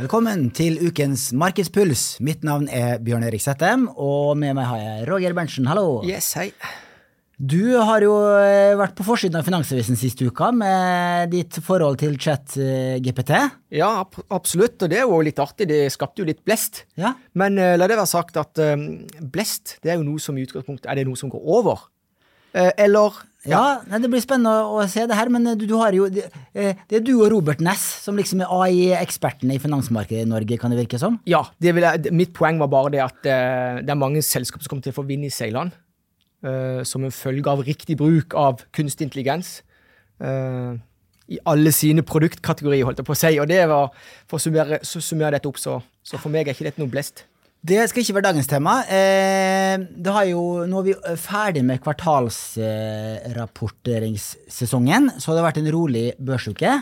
Velkommen til ukens Markedspuls. Mitt navn er Bjørn Erik Settem, og med meg har jeg Roger Berntsen. Hallo. Yes, hei. Du har jo eh, vært på forsiden av Finansavisen siste uka med ditt forhold til chat-GPT. Ja, absolutt, og det er jo litt artig. Det skapte jo litt blest. Ja. Men uh, la det være sagt at um, blest det er jo noe som i utgangspunktet er det noe som går over. Uh, eller Ja, nei, Det blir spennende å, å se det her, men du, du har jo det, det er du og Robert Ness som liksom er AI-ekspertene i finansmarkedet i Norge, kan det virke som? Ja, det vil jeg, mitt poeng var bare det at uh, det er mange selskaper som kommer til å få vind i seilene. Uh, som en følge av riktig bruk av kunstig intelligens. Uh, I alle sine produktkategorier, holdt jeg på å si. Og det var, for å summere, summere dette opp, så, så, for meg er ikke dette noe blest. Det skal ikke være dagens tema. Eh, jo, nå er vi ferdig med kvartalsrapporteringssesongen, så det har vært en rolig børsuke.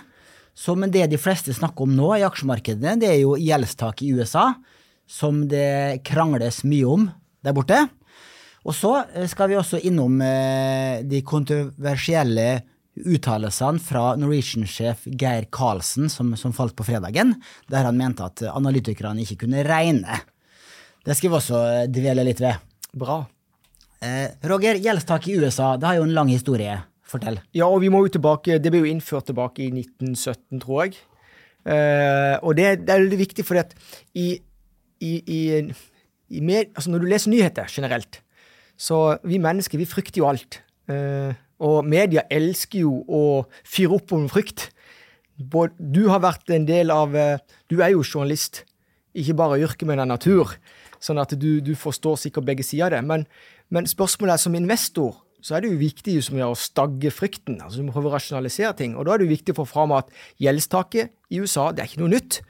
Så, men det de fleste snakker om nå i aksjemarkedene, det er jo gjeldstak i USA, som det krangles mye om der borte. Og så skal vi også innom eh, de kontroversielle uttalelsene fra Norwegian-sjef Geir Karlsen som, som, falt på fredagen, der han mente at analytikerne ikke kunne regne. Det skal vi også dvele litt ved. Bra. Eh, Roger, gjeldstak i USA, det har jo en lang historie. Fortell. Ja, og vi må jo tilbake, Det ble jo innført tilbake i 1917, tror jeg. Eh, og det, det, er veldig viktig, for at i, i, i, i med, altså når du leser nyheter generelt, så vi mennesker vi frykter jo alt. Eh, og media elsker jo å fyre opp om frykt. Du har vært en del av uh, Du er jo journalist, ikke bare yrke, men av natur. Sånn at du, du forstår sikkert begge sider av det. Men, men, spørsmålet er som investor så er det jo viktig som å stagge frykten. altså Du må prøve å rasjonalisere ting. Og da er det jo viktig å få fram at gjeldstaket i USA det er ikke noe nytt.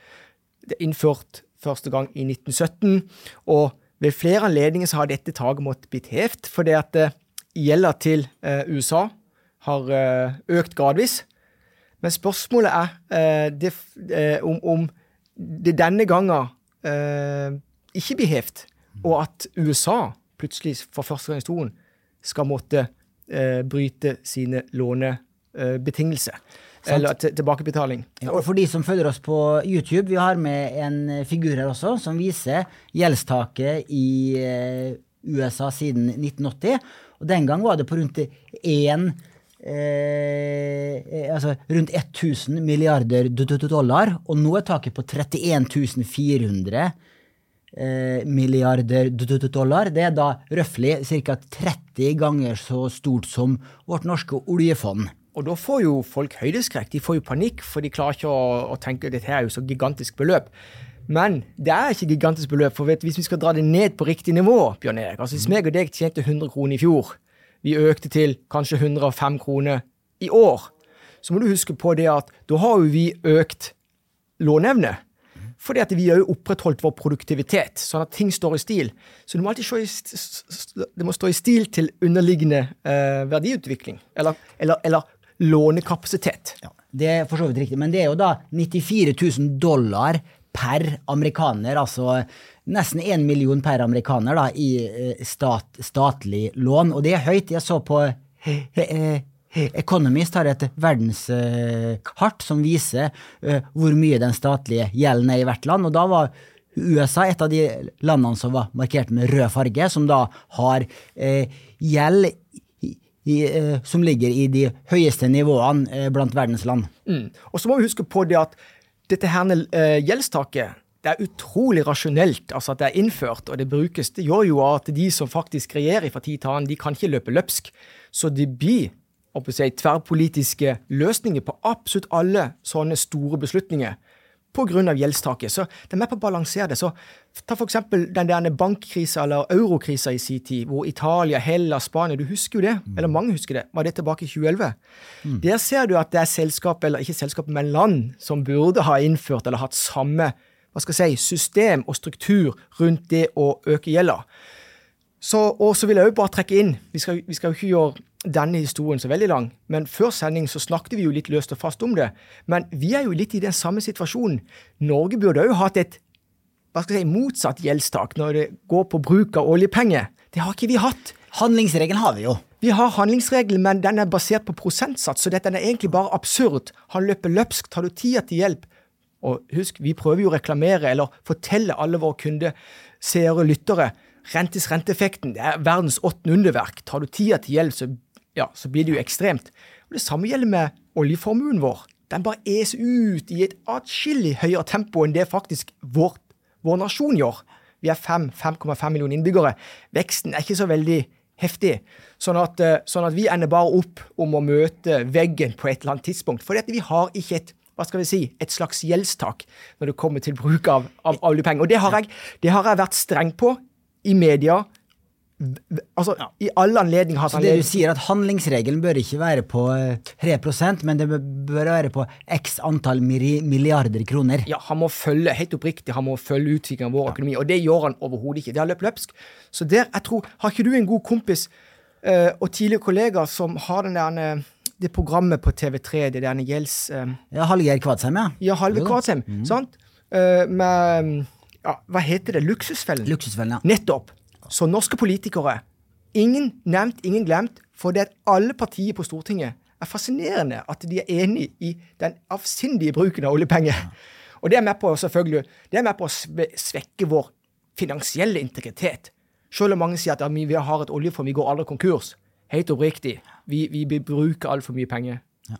Det er innført første gang i 1917. og ved flere anledninger så har dette taket måttet blitt hevet, fordi at uh, gjelda til uh, USA har uh, økt gradvis. Men spørsmålet er det, om, om, det denne gangen ikke blir hevet, og at USA plutselig for første gang i historien skal måtte bryte sine lånebetingelser. Eller tilbakebetaling. Ja, og for de som følger oss på YouTube, vi har med en figur her også som viser gjeldstaket i USA siden 1980. Og den gang var det på rundt 1 eh, altså rundt 1000 milliarder dollar, og nå er taket på 31 400 eh, milliarder dollar. Det er da røftlig ca. 30 ganger så stort som vårt norske oljefond. Og da får jo folk høydeskrekk. De får jo panikk, for de klarer ikke å, å tenke at dette er jo så gigantisk beløp. Men det er ikke gigantisk beløp, for vet, hvis vi skal dra det ned på riktig nivå Bjørn Erik, altså Hvis meg og deg tjente 100 kroner i fjor, vi økte til kanskje 105 kroner i år, så må du huske på det at da har jo vi økt låneevne. Fordi at vi har jo opprettholdt vår produktivitet, sånn at ting står i stil. Så det må alltid i, det må stå i stil til underliggende eh, verdiutvikling. Eller, eller, eller lånekapasitet. Ja, det er for så vidt riktig, men det er jo da 94 000 dollar per amerikaner, altså nesten én million per amerikaner da, i eh, stat, statlig lån. Og det er høyt. Jeg så på eh, Economist har et verdenskart som viser hvor mye den statlige gjelden er i hvert land. og da var USA et av de landene som var markert med rød farge, som da har gjeld som ligger i de høyeste nivåene blant verdens land. Mm. Og så må vi huske på det at dette her gjeldstaket det er utrolig rasjonelt altså at det er innført, og det brukes. Det gjør jo at de som faktisk regjerer fra tid til annen, de kan ikke løpe løpsk. Så det blir si, tverrpolitiske løsninger på absolutt alle sånne store beslutninger pga. gjeldstaket. Så det er med på å balansere det. Så Ta f.eks. den der bankkrisa eller eurokrisa i sin tid, hvor Italia, Hellas, Spania Du husker jo det, mm. eller mange husker det. Var det tilbake i 2011? Mm. Der ser du at det er selskap, eller ikke selskap, men land som burde ha innført eller hatt samme hva skal jeg si, system og struktur rundt det å øke gjelda. Så, og så vil jeg jo bare trekke inn Vi skal, vi skal jo ikke gjøre denne historien så veldig lang, men før sending så snakket vi jo litt løst og fast om det. Men vi er jo litt i den samme situasjonen. Norge burde jo hatt et hva skal jeg si, motsatt gjeldstak når det går på bruk av oljepenger. Det har ikke vi hatt. Handlingsregelen har vi jo. Vi har handlingsregelen, men den er basert på prosentsats, så dette er egentlig bare absurd. Han løper løpsk. Tar du tida til hjelp, Og husk, vi prøver jo å reklamere eller fortelle alle våre kunder, seere, lyttere rentes renteeffekten. Det er verdens åttende underverk. Tar du tida til hjelp, så, ja, så blir det jo ekstremt. Og Det samme gjelder med oljeformuen vår. Den bare eser ut i et atskillig høyere tempo enn det faktisk vår, vår nasjon gjør. Vi er 5,5 millioner innbyggere. Veksten er ikke så veldig heftig. Sånn at, eh, sånn at, vi ender bare opp om å møte veggen på et eller annet tidspunkt. For vi har ikke et hva skal vi si, et slags gjeldstak når det kommer til bruk av, av oljepenger. Og det har, jeg, det har jeg vært streng på i media Altså, ja. I alle anledninger har Så det du sier, at handlingsregelen bør ikke være på 3 eh, men det bør være på x antall milliarder kroner? Ja, han må følge helt oppriktig, han må følge utviklingen av vår økonomi. Og det gjør han overhodet ikke. Det har løpt løpsk. Så der, jeg tror Har ikke du en god kompis uh, og tidligere kollega som har den der eh, det programmet på TV3, det der gjelds... Uh, ja, Hallgeir Kvadsheim, ja. Ja, Halve Kvadsheim. Mm. Sant? Uh, med ja, Hva heter det? Luksusfellen? Luksusfellen, ja. Nettopp. Så norske politikere, ingen nevnt, ingen glemt, for det at alle partier på Stortinget er fascinerende at de er enig i den avsindige bruken av oljepenger. Og det er med på selvfølgelig, det er med på å svekke vår finansielle integritet. Selv om mange sier at ja, vi har et oljefond, vi går aldri konkurs. Helt oppriktig. Vi, vi bruker altfor mye penger. Ja.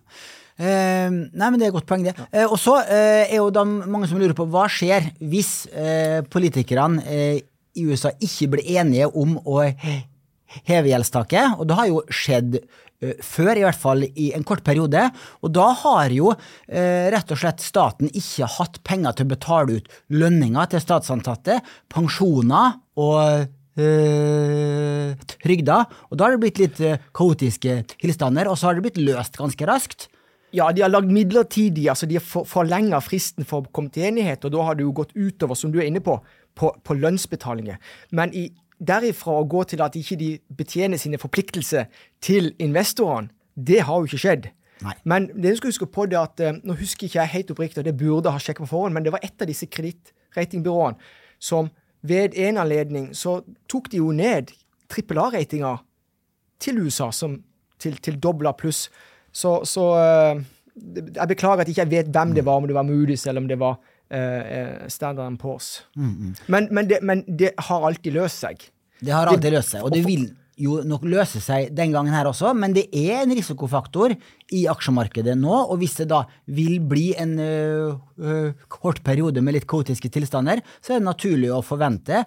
Eh, nei, men Det er et godt poeng, det. Eh, og så eh, er jo da mange som lurer på hva skjer hvis eh, politikerne eh, i USA ikke ble enige om å heve gjeldstaket. Og det har jo skjedd uh, før, i hvert fall i en kort periode. Og da har jo uh, rett og slett staten ikke hatt penger til å betale ut lønninger til statsansatte, pensjoner og trygda, trygder. Og da har det blitt litt kaotiske tilstander, og så har det blitt løst ganske raskt. Ja, de har lagd midlertidig, altså de har for, forlenga fristen for å komme til enighet, og da har det jo gått utover, som du er inne på, på, på lønnsbetalinger. Men i, derifra å gå til at ikke de betjener sine forpliktelser til investorene, det har jo ikke skjedd. Nei. Men det du skal huske på det at, eh, Nå husker ikke jeg helt oppriktig, og det burde ha sjekket på forhånd, men det var et av disse kredittratingbyråene som ved en anledning så tok de jo ned trippel A-ratinga til USA som, til, til dobla pluss. Så, så uh, Jeg beklager at jeg ikke vet hvem det var, om det var Moody's eller om det var uh, Standard Poor's. Mm, mm. Men, men, det, men, det, har alltid løst seg. Det har alltid løst seg, og det vil jo nok løse seg den gangen her også, men det er en risikofaktor i aksjemarkedet nå, og hvis det da vil bli en uh, kort periode med litt kaotiske tilstander, så er det naturlig å forvente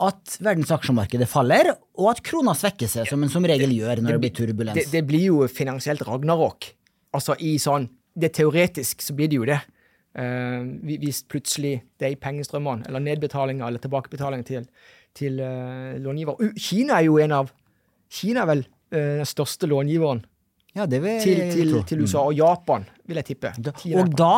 at verdens aksjemarkedet faller, og at krona svekker seg, som en som regel gjør når det, det blir turbulens. Det, det, blir jo finansielt ragnarok. Altså i sånn det Teoretisk så blir det jo det. Uh, hvis plutselig de pengestrømmene, eller nedbetalinger eller tilbakebetalinger til, til uh, långiver Kina er jo en av Kina er vel uh, den største långiveren ja, vil, til, til, til, USA, og Japan, vil jeg tippe. og da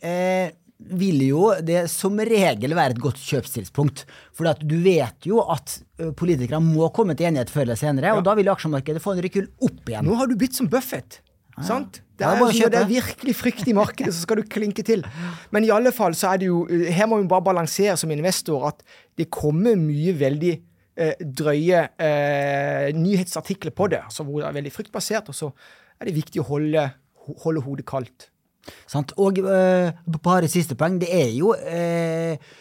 eh, vil jo det som regel være et godt kjøpstidspunkt. For du vet jo at politikere må komme til enighet før eller senere, ja. og da vil aksjemarkedet få en rekyl opp igjen. Nå har du blitt som Buffett. Ja. Sant? Det er, ja, det er virkelig frykt i markedet, så skal du klinke til. Men i alle fall så er det jo Her må vi bare balansere som investor at det kommer mye veldig eh, drøye eh, nyhetsartikler på det, altså hvor det er veldig fryktbasert, og så er det viktig å holde, holde hodet kaldt. Sant? Og eh, bare siste poeng. Det er jo uh,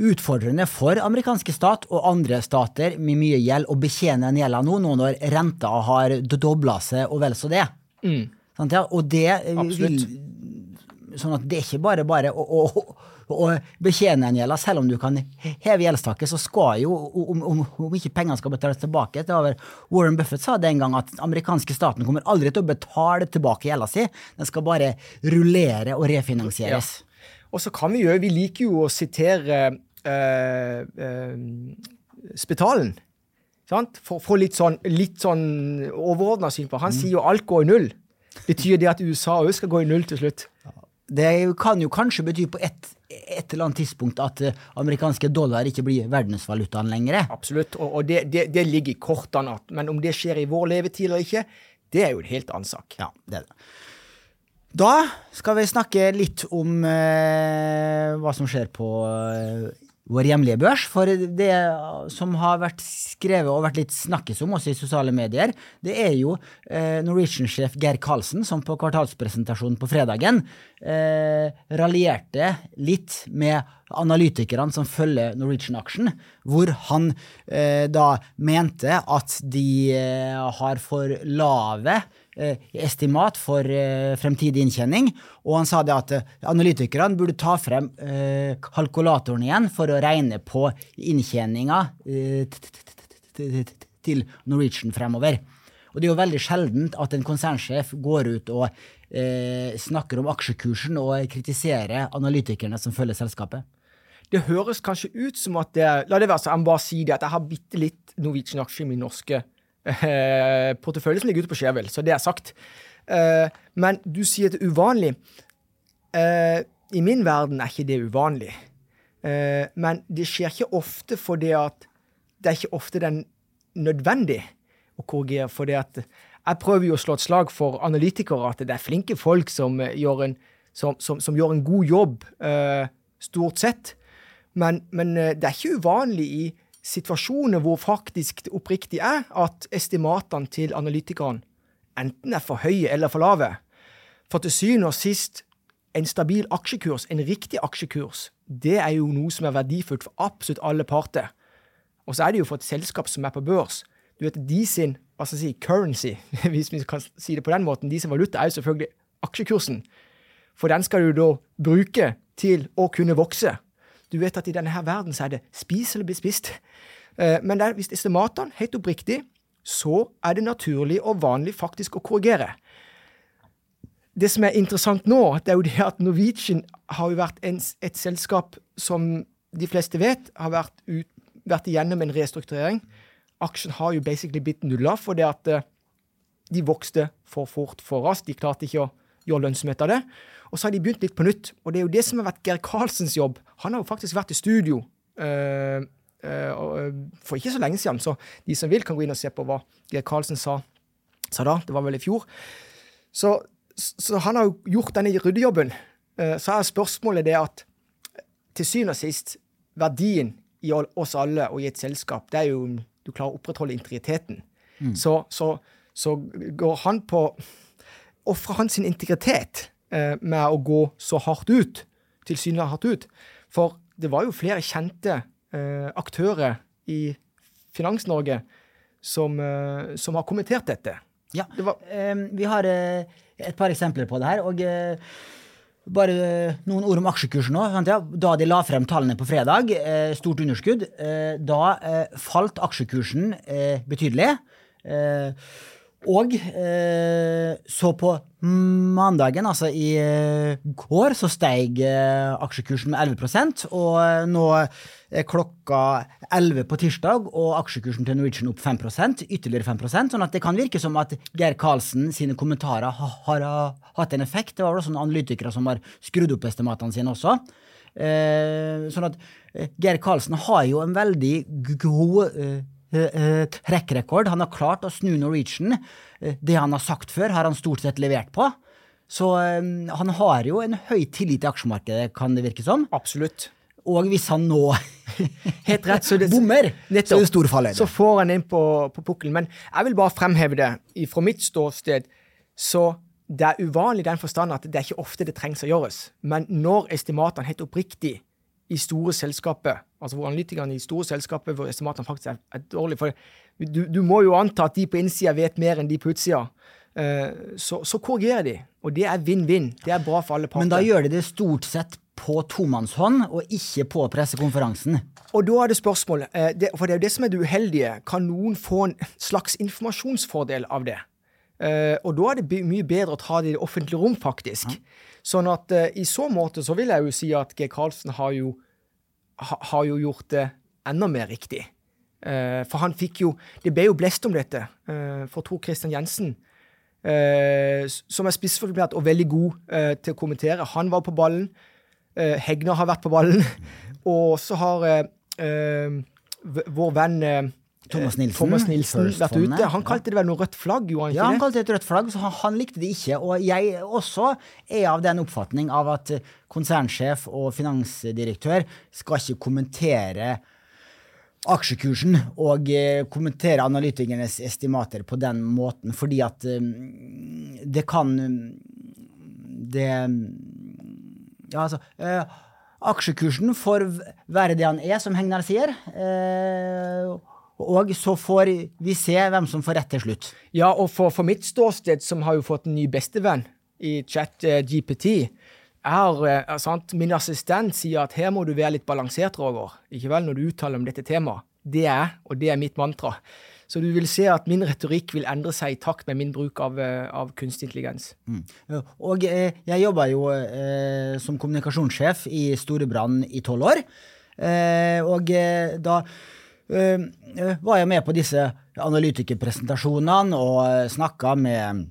utfordrende for amerikanske stat og andre stater med mye gjeld å betjene den gjelda nå, nå når renta har dobla seg og vel så det. Mm. Sant, ja? Og det Absolutt. vil Sånn at det er ikke bare bare å, å, å betjene en gjeld. Selv om du kan heve gjeldstaket, så skal jo, om, om, om ikke pengene skal betales tilbake det var Warren Buffett sa det en gang, at den amerikanske staten kommer aldri til å betale tilbake gjelda si. Den skal bare rullere og refinansieres. Ja. Og så kan vi jo Vi liker jo å sitere uh, uh, spitalen. Sant? For få litt sånn, litt sånn overordna syn på. Han mm. sier jo alt går i null. Betyr det at USA òg skal gå i null til slutt? Det kan jo kanskje bety på et, et eller annet tidspunkt at uh, amerikanske dollar ikke blir verdensvalutaen lenger. Absolutt, og, og det, det, det, ligger i kortene. Men om det skjer i vår levetid eller ikke, det er jo en helt annen sak. Ja, det er det. Da skal vi snakke litt om eh, hva som skjer på uh, vår hjemlige børs. For det som har vært skrevet og vært litt snakkes om også i sosiale medier, det er jo eh, Norwegian-sjef Geir Karlsen som på kvartalspresentasjonen på fredagen eh, raljerte litt med analytikerne som følger Norwegian-aksjen, hvor han eh, da mente at de eh, har for lave estimat for eh, fremtidig inntjening, og han sa det at eh, analytikerne burde ta frem kalkulatoren igjen for å regne på inntjeninga til Norwegian fremover. Og det er jo veldig sjeldent at en konsernsjef går ut og eh, snakker om aksjekursen og kritiserer analytikerne som følger selskapet. Det høres kanskje ut som at det La det være så, jeg bare si det, at jeg har bitte litt Norwegian-aksjer i min norske eh, portefølje som ligger ute på Skjevel, så det er sagt. Eh, men du sier det er uvanlig. Eh, I min verden er ikke det uvanlig. Eh, men det skjer ikke ofte fordi at det er ikke ofte den nødvendig å korrigere. fordi at jeg prøver jo å slå et slag for analytikere, at det er flinke folk som eh, gjør en, som, som, som gjør en god jobb, stort sett. Men, men det er ikke uvanlig i situasjoner hvor faktisk det oppriktig er at estimatene til analytikerne enten er for høye eller for lave. For til syvende og sist, en stabil aksjekurs, en riktig aksjekurs, det er jo noe som er verdifullt for absolutt alle parter. Og så er det jo for et selskap som er på børs. Du vet, De sin hva skal jeg si, currency, hvis vi kan si det på den måten, de sin valuta er jo selvfølgelig aksjekursen. For den skal du da bruke til å kunne vokse. Du vet at i denne her verden så er det spis eller bli spist. Eh, men der, hvis estimatene helt oppriktig, så er det naturlig og vanlig faktisk å korrigere. Det som er interessant nå, det er jo det at Norwegian har jo vært en, et selskap som de fleste vet har vært, ut, vært igjennom en restrukturering. Aksjen har jo basically blitt nulla fordi at uh, de vokste for fort for raskt. De klarte ikke å gjøre lønnsomhet av det. Og så har de begynt litt på nytt. Og det er jo det som har vært Geir Karlsens jobb. Han har jo faktisk vært i studio uh, uh, for ikke så lenge siden, så de som vil, kan gå inn og se på hva Geir Karlsen sa, sa da. Det var vel i fjor. Så, så han har jo gjort denne ryddejobben. Uh, så er spørsmålet det at til syvende og sist, verdien i oss alle og i et selskap, det er jo du klarer å opprettholde integriteten. Mm. Så, så, så går han på Ofrer hans sin integritet eh, med å gå så hardt ut, tilsynelatende hardt ut. For det var jo flere kjente eh, aktører i Finans-Norge som, eh, som, har kommentert dette. Ja, det var, vi har eh, et par eksempler på det her. og eh, bare noen ord om aksjekursen nå. Da de la frem tallene på fredag, eh, stort underskudd, da falt aksjekursen betydelig. Og eh, så på mandagen, altså i eh, går, så steg eh, aksjekursen med 11 og eh, nå er klokka 11 på tirsdag, og aksjekursen til Norwegian opp 5% ytterligere 5% sånn at det kan virke som at Geir Karlsen sine kommentarer har, har, hatt en effekt. Det var også noen analytikere som har skrudd opp estimatene sine også. Eh, sånn at eh, Geir Karlsen har jo en veldig god trekkrekord. Han har klart å snu Norwegian. Eh, det han har sagt før, har han stort sett levert på. Så han har jo en høy tillit i aksjemarkedet, kan det virke som. Absolutt. Og hvis han nå Helt rett, så det, bommer, så. Så får han inn på, på pukkelen. Men jeg vil bare fremheve det fra mitt ståsted. Så det er uvanlig i den forstand at det er ikke ofte det trengs å gjøres. Men når estimatene helt oppriktig i store selskaper, altså hvor analytikerne i store selskaper hvor estimatene faktisk er, er dårlige. For du, du, må jo anta at de på innsida vet mer enn de på utsida. Uh, så, så, korrigerer de, og det er vinn-vinn. Det er bra for alle parter. Men da gjør de det stort sett på tomannshånd, og ikke på pressekonferansen. Og da er det spørsmålet, uh, for det er jo det som er det uheldige, kan noen få en slags informasjonsfordel av det? Uh, og da er det mye bedre å ta det i det offentlige rom, faktisk. Sånn at uh, i så måte så vil jeg jo si at G. Karlsen har jo, ha, har jo gjort det enda mer riktig. Uh, for han fikk jo Det ble jo blest om dette for Tor Christian Jensen, som er spissformulert og veldig god til å kommentere. Han var på ballen. Hegnar har vært på ballen. og så har vår venn Thomas Nilsen. Thomas Nilsen vet du. Han kalte det vel noe rødt flagg, Jo, han Ja, han kalte det et rødt flagg, så han, han likte det ikke. Og jeg også er av den oppfatning av at konsernsjef og finansdirektør skal ikke kommentere aksjekursen og eh, kommentere analytikernes estimater på den måten, fordi at eh, det kan Det Ja, altså eh, Aksjekursen får være det han er, som Hegnar sier. Eh, og så får vi se hvem som får rett til slutt. Ja, og for, for mitt ståsted, som har jo fått en ny bestevenn i chat eh, GPT, er, er sant, min assistent sier at her må du være litt balansert, Roger. Ikke vel, når du uttaler om dette temaet. Det er, og det er mitt mantra. Så du vil se at min retorikk vil endre seg i takt med min bruk av, eh, av kunstig intelligens. Mm. Og eh, jeg jobba jo eh, som kommunikasjonssjef i Storebrand i tolv år. Eh, og eh, da eh, var jeg med på disse analytikerpresentasjonene og snakka med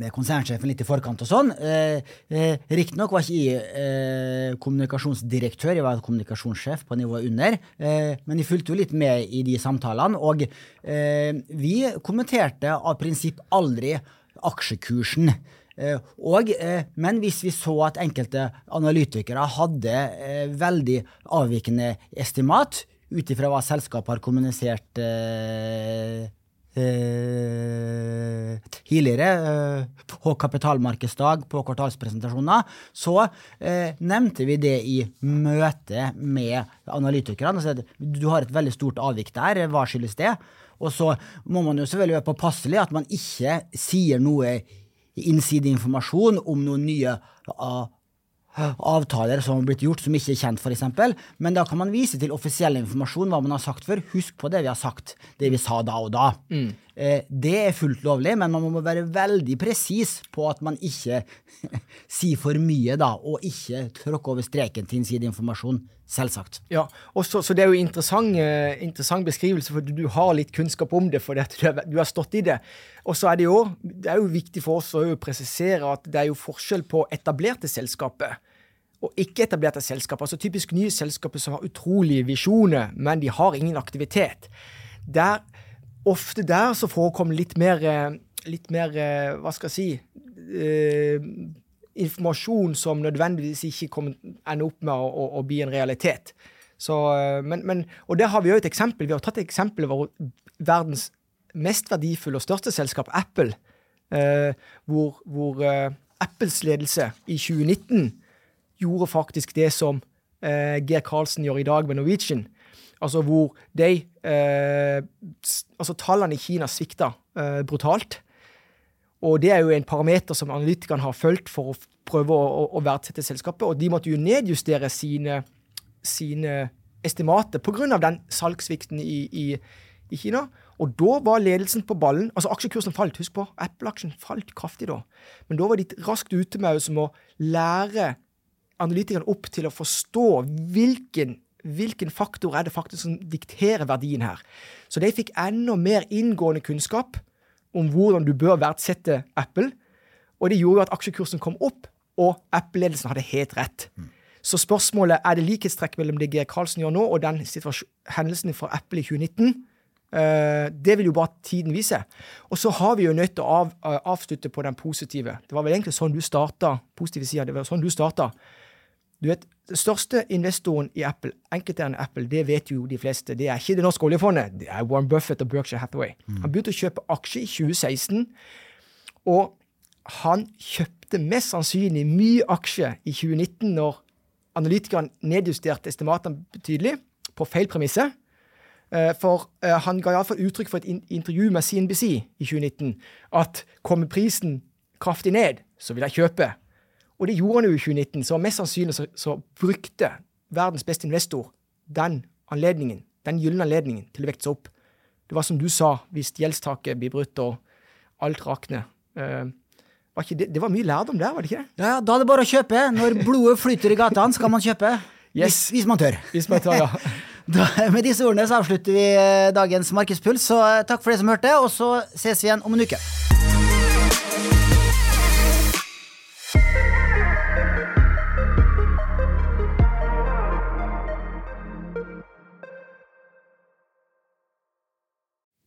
med konsernsjefen litt i forkant og sånn. Eh, eh, Riktignok var ikke jeg eh, kommunikasjonsdirektør, jeg var kommunikasjonssjef på nivået under. Eh, men jeg fulgte jo litt med i de samtalene, og eh, vi kommenterte av prinsipp aldri aksjekursen. Eh, og, eh, men hvis vi så at enkelte analytikere hadde eh, veldig avvikende estimat, ut ifra hva selskapet har kommunisert eh, eh, tidligere, eh, på kapitalmarkedsdag, på kvartalspresentasjoner, så eh, nevnte vi det i møte med analytikerne. Altså, Du har et veldig stort avvik der, hva skyldes det? Og så må man jo selvfølgelig være påpasselig at man ikke sier noe innsideinformasjon om noen nye avtaler som har blitt gjort som ikke er kjent, f.eks. Men da kan man vise til offisiell informasjon, hva man har sagt før. Husk på det vi har sagt, det vi sa da og da. Mm. det er fullt lovlig, men man må være veldig presis på at man ikke sier for mye, da, og ikke tråkker over streken til innsideinformasjon. Selvsagt. Ja, og så, så det er jo interessant, eh, interessant beskrivelse, for du, har litt kunnskap om det, for du, har- du har stått i det. Og så er det jo, det er jo viktig for oss å presisere at det er jo forskjell på etablerte selskaper og ikke-etablerte selskaper. Altså typisk nye selskaper som har utrolige visjoner, men de har ingen aktivitet. Der, ofte der så forekommer litt mer, eh, litt mer eh, hva skal jeg si eh, informasjon som nødvendigvis ikke kommer, ender opp med å, å, å bli en realitet. Så, eh, men, men, og der har vi jo et eksempel. Vi har tatt et eksempel av verdens mest verdifulle og største selskap, Apple. Eh, hvor hvor eh, Apples ledelse i 2019 gjorde faktisk det som eh, Geir Karlsen gjør i dag med Norwegian. Altså hvor de eh, Altså tallene i Kina svikta eh, brutalt. Og det er jo en parameter som analytikerne har fulgt for å prøve å, å, verdsette selskapet. Og de måtte jo nedjustere sine, sine estimater pga. den salgssvikten i, i, i Kina. Og da var ledelsen på ballen. Altså aksjekursen falt, husk på. Apple-aksjen falt kraftig da. Men da var de raskt ute med å lære analytikerne opp til å forstå hvilken, hvilken faktor er det faktisk som dikterer verdien her. Så de fikk enda mer inngående kunnskap om hvordan du bør verdsette Apple. Og det gjorde jo at aksjekursen kom opp, og Apple-ledelsen hadde helt rett. Så spørsmålet er det likhetstrekk mellom det Geir Karlsen gjør nå, og den hendelsen fra Apple i 2019. Eh, det vil jo bare tiden vise. Og så har vi jo nødt til å av, eh, avslutte på den positive. Det var vel egentlig sånn du starta. Positive sida. Det var sånn du starta. Du vet, Den største investoren i Apple, enkelteierne Apple, det vet jo de fleste. Det er ikke det norske oljefondet, det er Warren Buffett og Berkshire Hathaway. Han begynte å kjøpe aksjer i 2016, og han kjøpte mest sannsynlig mye aksjer i 2019 når analytikerne nedjusterte estimatene betydelig, på feil premisser. Eh, For eh, han ga iallfall uttrykk for et intervju med CNBC i 2019 at kommer prisen kraftig ned, så vil jeg kjøpe. Og det gjorde han jo i 2019, så mest sannsynlig så, så brukte verdens beste investor den anledningen, den gylne anledningen til å vekte seg opp. Det var som du sa, hvis gjeldstaket blir brutt og alt rakner. Uh, var det, det var mye lærdom der, var det ikke det? Ja, ja, Da er det bare å kjøpe. Når blodet flyter i gatene, skal man kjøpe. Yes. Hvis, hvis man tør. Hvis man tør, ja. Da, med disse ordene så avslutter vi eh, dagens Markedspuls. Så eh, takk for det som hørte, og så ses vi igjen om en uke.